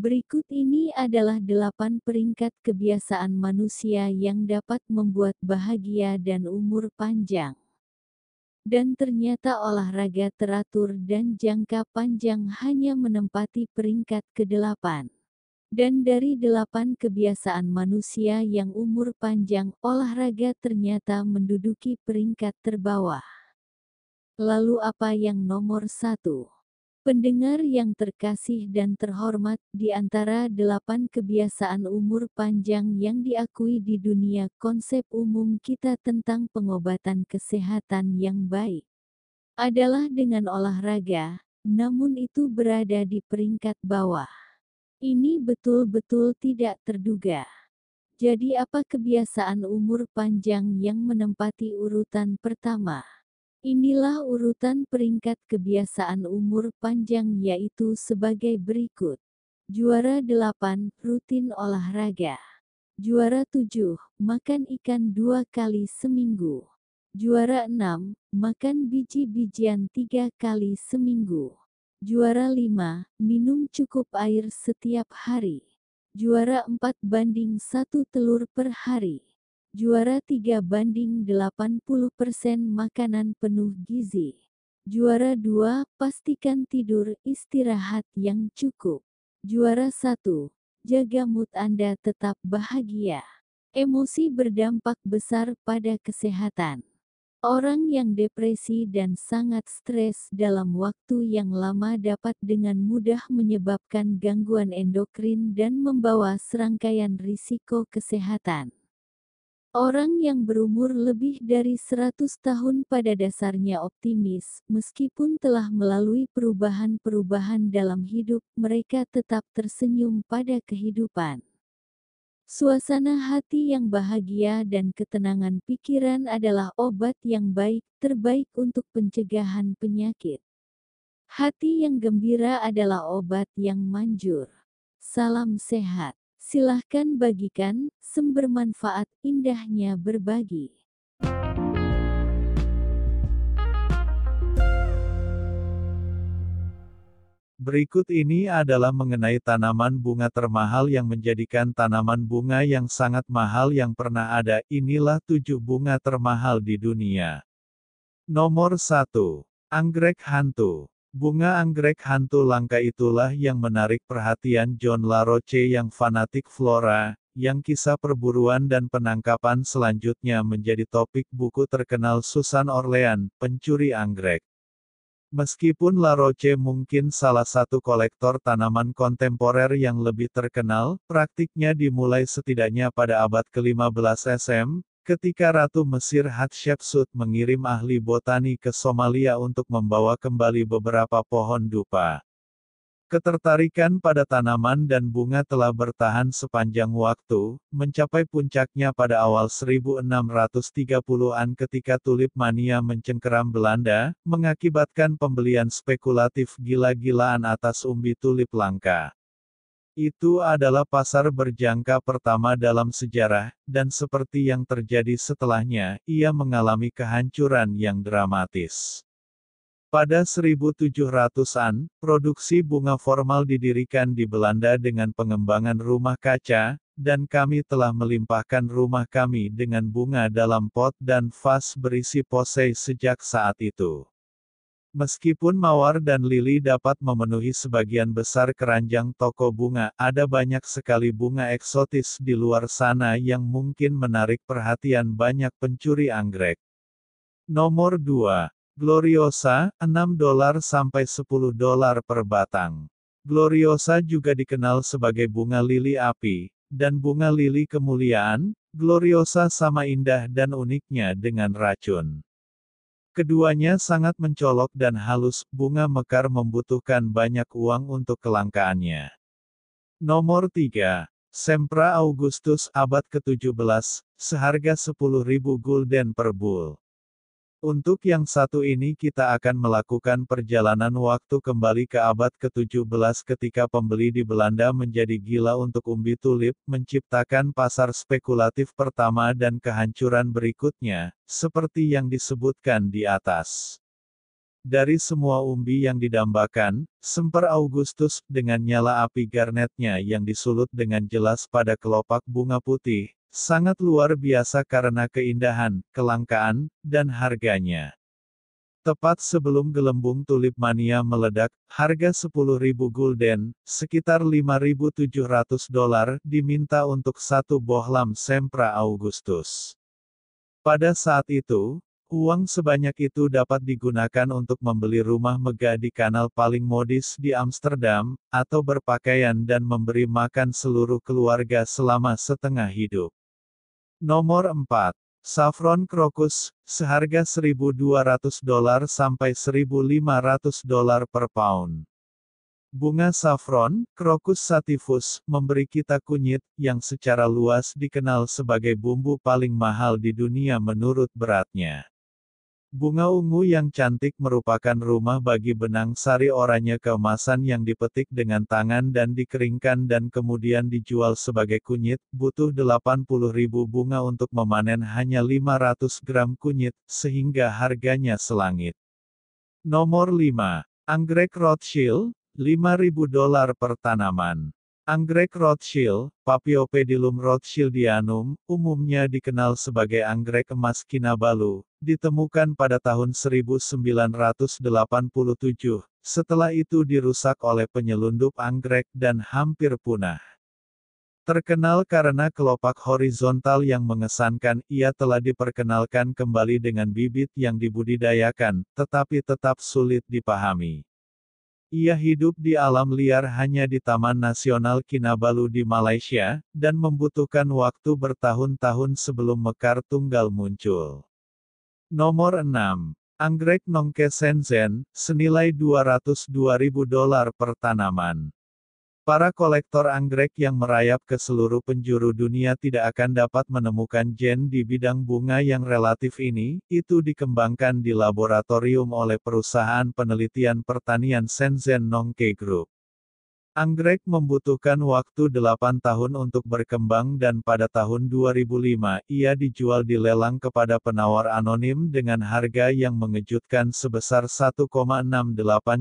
Berikut ini adalah delapan peringkat kebiasaan manusia yang dapat membuat bahagia dan umur panjang. Dan ternyata olahraga teratur dan jangka panjang hanya menempati peringkat ke-8. Dan dari delapan kebiasaan manusia yang umur panjang, olahraga ternyata menduduki peringkat terbawah. Lalu apa yang nomor satu? Pendengar yang terkasih dan terhormat, di antara delapan kebiasaan umur panjang yang diakui di dunia konsep umum kita tentang pengobatan kesehatan yang baik adalah dengan olahraga, namun itu berada di peringkat bawah. Ini betul-betul tidak terduga. Jadi apa kebiasaan umur panjang yang menempati urutan pertama? Inilah urutan peringkat kebiasaan umur panjang yaitu sebagai berikut. Juara 8, rutin olahraga. Juara 7, makan ikan dua kali seminggu. Juara 6, makan biji-bijian tiga kali seminggu. Juara 5, minum cukup air setiap hari. Juara 4 banding 1 telur per hari. Juara 3 banding 80% makanan penuh gizi. Juara 2, pastikan tidur istirahat yang cukup. Juara 1, jaga mood Anda tetap bahagia. Emosi berdampak besar pada kesehatan. Orang yang depresi dan sangat stres dalam waktu yang lama dapat dengan mudah menyebabkan gangguan endokrin dan membawa serangkaian risiko kesehatan. Orang yang berumur lebih dari 100 tahun pada dasarnya optimis, meskipun telah melalui perubahan-perubahan dalam hidup, mereka tetap tersenyum pada kehidupan. Suasana hati yang bahagia dan ketenangan pikiran adalah obat yang baik, terbaik untuk pencegahan penyakit. Hati yang gembira adalah obat yang manjur. Salam sehat. Silahkan bagikan, sumber manfaat indahnya berbagi. Berikut ini adalah mengenai tanaman bunga termahal yang menjadikan tanaman bunga yang sangat mahal yang pernah ada. Inilah tujuh bunga termahal di dunia. Nomor 1. Anggrek Hantu. Bunga anggrek hantu langka itulah yang menarik perhatian John LaRoche yang fanatik flora, yang kisah perburuan dan penangkapan selanjutnya menjadi topik buku terkenal Susan Orlean, Pencuri Anggrek. Meskipun La Roche mungkin salah satu kolektor tanaman kontemporer yang lebih terkenal, praktiknya dimulai setidaknya pada abad ke-15 SM, ketika Ratu Mesir Hatshepsut mengirim ahli botani ke Somalia untuk membawa kembali beberapa pohon dupa. Ketertarikan pada tanaman dan bunga telah bertahan sepanjang waktu, mencapai puncaknya pada awal 1630-an ketika tulip mania mencengkeram Belanda, mengakibatkan pembelian spekulatif gila-gilaan atas umbi tulip langka. Itu adalah pasar berjangka pertama dalam sejarah, dan seperti yang terjadi setelahnya, ia mengalami kehancuran yang dramatis. Pada 1700-an, produksi bunga formal didirikan di Belanda dengan pengembangan rumah kaca, dan kami telah melimpahkan rumah kami dengan bunga dalam pot dan vas berisi posei sejak saat itu. Meskipun mawar dan lili dapat memenuhi sebagian besar keranjang toko bunga, ada banyak sekali bunga eksotis di luar sana yang mungkin menarik perhatian banyak pencuri anggrek. Nomor 2. Gloriosa, 6 dolar sampai 10 dolar per batang. Gloriosa juga dikenal sebagai bunga lili api, dan bunga lili kemuliaan, Gloriosa sama indah dan uniknya dengan racun. Keduanya sangat mencolok dan halus, bunga mekar membutuhkan banyak uang untuk kelangkaannya. Nomor 3. Sempra Augustus abad ke-17, seharga 10.000 gulden per bul. Untuk yang satu ini kita akan melakukan perjalanan waktu kembali ke abad ke-17 ketika pembeli di Belanda menjadi gila untuk umbi tulip, menciptakan pasar spekulatif pertama dan kehancuran berikutnya, seperti yang disebutkan di atas. Dari semua umbi yang didambakan, semper Augustus dengan nyala api garnetnya yang disulut dengan jelas pada kelopak bunga putih, sangat luar biasa karena keindahan, kelangkaan, dan harganya. Tepat sebelum gelembung tulip mania meledak, harga 10.000 gulden, sekitar 5.700 dolar, diminta untuk satu bohlam Sempra Augustus. Pada saat itu, Uang sebanyak itu dapat digunakan untuk membeli rumah megah di kanal paling modis di Amsterdam, atau berpakaian dan memberi makan seluruh keluarga selama setengah hidup. Nomor 4. Saffron crocus, seharga 1.200 dolar sampai 1.500 dolar per pound. Bunga saffron, Crocus sativus, memberi kita kunyit, yang secara luas dikenal sebagai bumbu paling mahal di dunia menurut beratnya. Bunga ungu yang cantik merupakan rumah bagi benang sari oranye keemasan yang dipetik dengan tangan dan dikeringkan dan kemudian dijual sebagai kunyit, butuh 80.000 bunga untuk memanen hanya 500 gram kunyit, sehingga harganya selangit. Nomor 5. Anggrek Rothschild, 5.000 dolar per tanaman. Anggrek Rothschild, Paphiopedilum rothschildianum, umumnya dikenal sebagai anggrek emas Kinabalu, ditemukan pada tahun 1987, setelah itu dirusak oleh penyelundup anggrek dan hampir punah. Terkenal karena kelopak horizontal yang mengesankan, ia telah diperkenalkan kembali dengan bibit yang dibudidayakan, tetapi tetap sulit dipahami. Ia hidup di alam liar hanya di Taman Nasional Kinabalu di Malaysia, dan membutuhkan waktu bertahun-tahun sebelum mekar tunggal muncul. Nomor 6. Anggrek Nongke Shenzhen, senilai 202.000 dolar per tanaman. Para kolektor anggrek yang merayap ke seluruh penjuru dunia tidak akan dapat menemukan gen di bidang bunga yang relatif ini, itu dikembangkan di laboratorium oleh perusahaan penelitian pertanian Shenzhen Nongke Group. Anggrek membutuhkan waktu 8 tahun untuk berkembang dan pada tahun 2005 ia dijual di lelang kepada penawar anonim dengan harga yang mengejutkan sebesar 1,68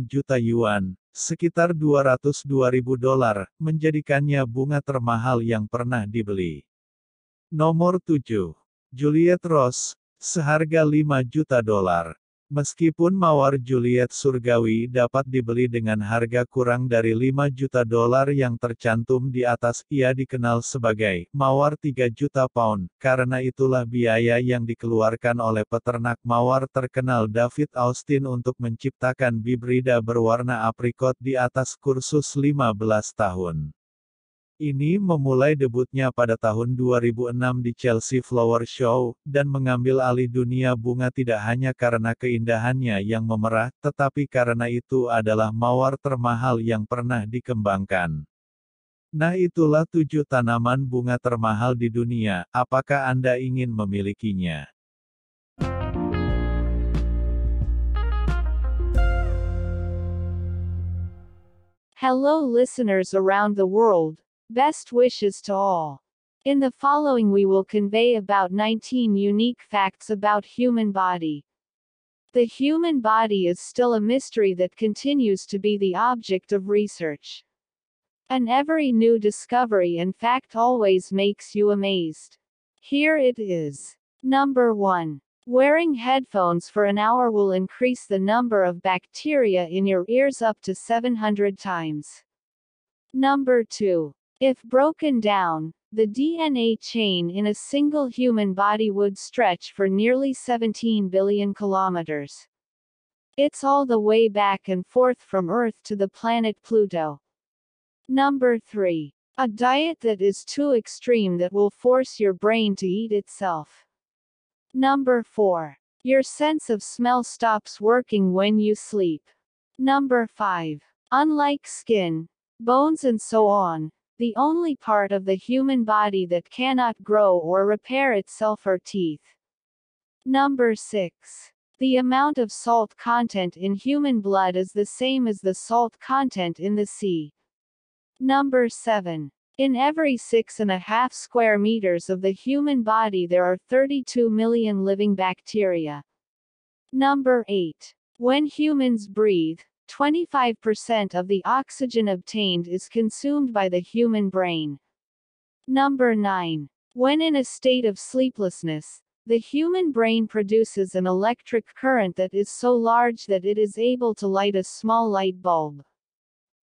juta yuan, sekitar 202 ribu dolar, menjadikannya bunga termahal yang pernah dibeli. Nomor 7. Juliet Rose, seharga 5 juta dolar. Meskipun mawar Juliet surgawi dapat dibeli dengan harga kurang dari 5 juta dolar yang tercantum di atas, ia dikenal sebagai mawar 3 juta pound, karena itulah biaya yang dikeluarkan oleh peternak mawar terkenal David Austin untuk menciptakan bibrida berwarna aprikot di atas kursus 15 tahun. Ini memulai debutnya pada tahun 2006 di Chelsea Flower Show, dan mengambil alih dunia bunga tidak hanya karena keindahannya yang memerah, tetapi karena itu adalah mawar termahal yang pernah dikembangkan. Nah itulah tujuh tanaman bunga termahal di dunia, apakah Anda ingin memilikinya? Hello listeners around the world. Best wishes to all. In the following we will convey about 19 unique facts about human body. The human body is still a mystery that continues to be the object of research. And every new discovery and fact always makes you amazed. Here it is. Number 1. Wearing headphones for an hour will increase the number of bacteria in your ears up to 700 times. Number 2. If broken down, the DNA chain in a single human body would stretch for nearly 17 billion kilometers. It's all the way back and forth from Earth to the planet Pluto. Number 3. A diet that is too extreme that will force your brain to eat itself. Number 4. Your sense of smell stops working when you sleep. Number 5. Unlike skin, bones and so on, the only part of the human body that cannot grow or repair itself are teeth. Number 6. The amount of salt content in human blood is the same as the salt content in the sea. Number 7. In every six and a half square meters of the human body there are 32 million living bacteria. Number 8. When humans breathe, 25% of the oxygen obtained is consumed by the human brain. Number 9. When in a state of sleeplessness, the human brain produces an electric current that is so large that it is able to light a small light bulb.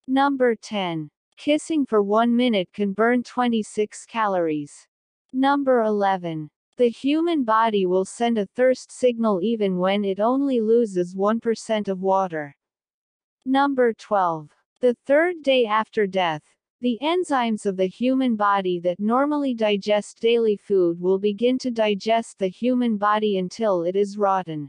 Number 10. Kissing for one minute can burn 26 calories. Number 11. The human body will send a thirst signal even when it only loses 1% of water. Number 12. The third day after death, the enzymes of the human body that normally digest daily food will begin to digest the human body until it is rotten.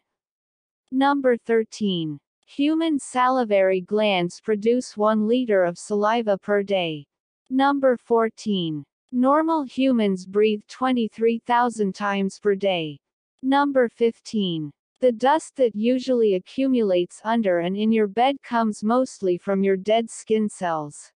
Number 13. Human salivary glands produce 1 liter of saliva per day. Number 14. Normal humans breathe 23,000 times per day. Number 15. The dust that usually accumulates under and in your bed comes mostly from your dead skin cells.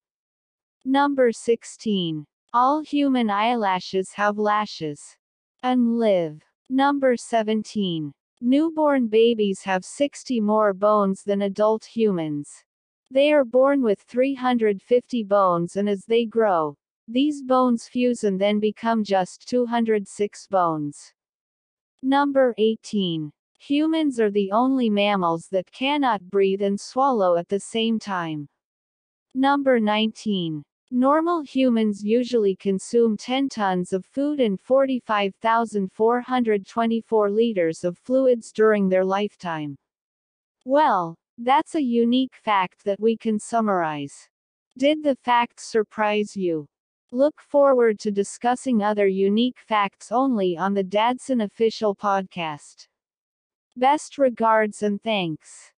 Number 16. All human eyelashes have lashes. And live. Number 17. Newborn babies have 60 more bones than adult humans. They are born with 350 bones and as they grow, these bones fuse and then become just 206 bones. Number 18. Humans are the only mammals that cannot breathe and swallow at the same time. Number 19. Normal humans usually consume 10 tons of food and 45,424 liters of fluids during their lifetime. Well, that's a unique fact that we can summarize. Did the fact surprise you? Look forward to discussing other unique facts only on the Dadson Official Podcast. Best regards and thanks.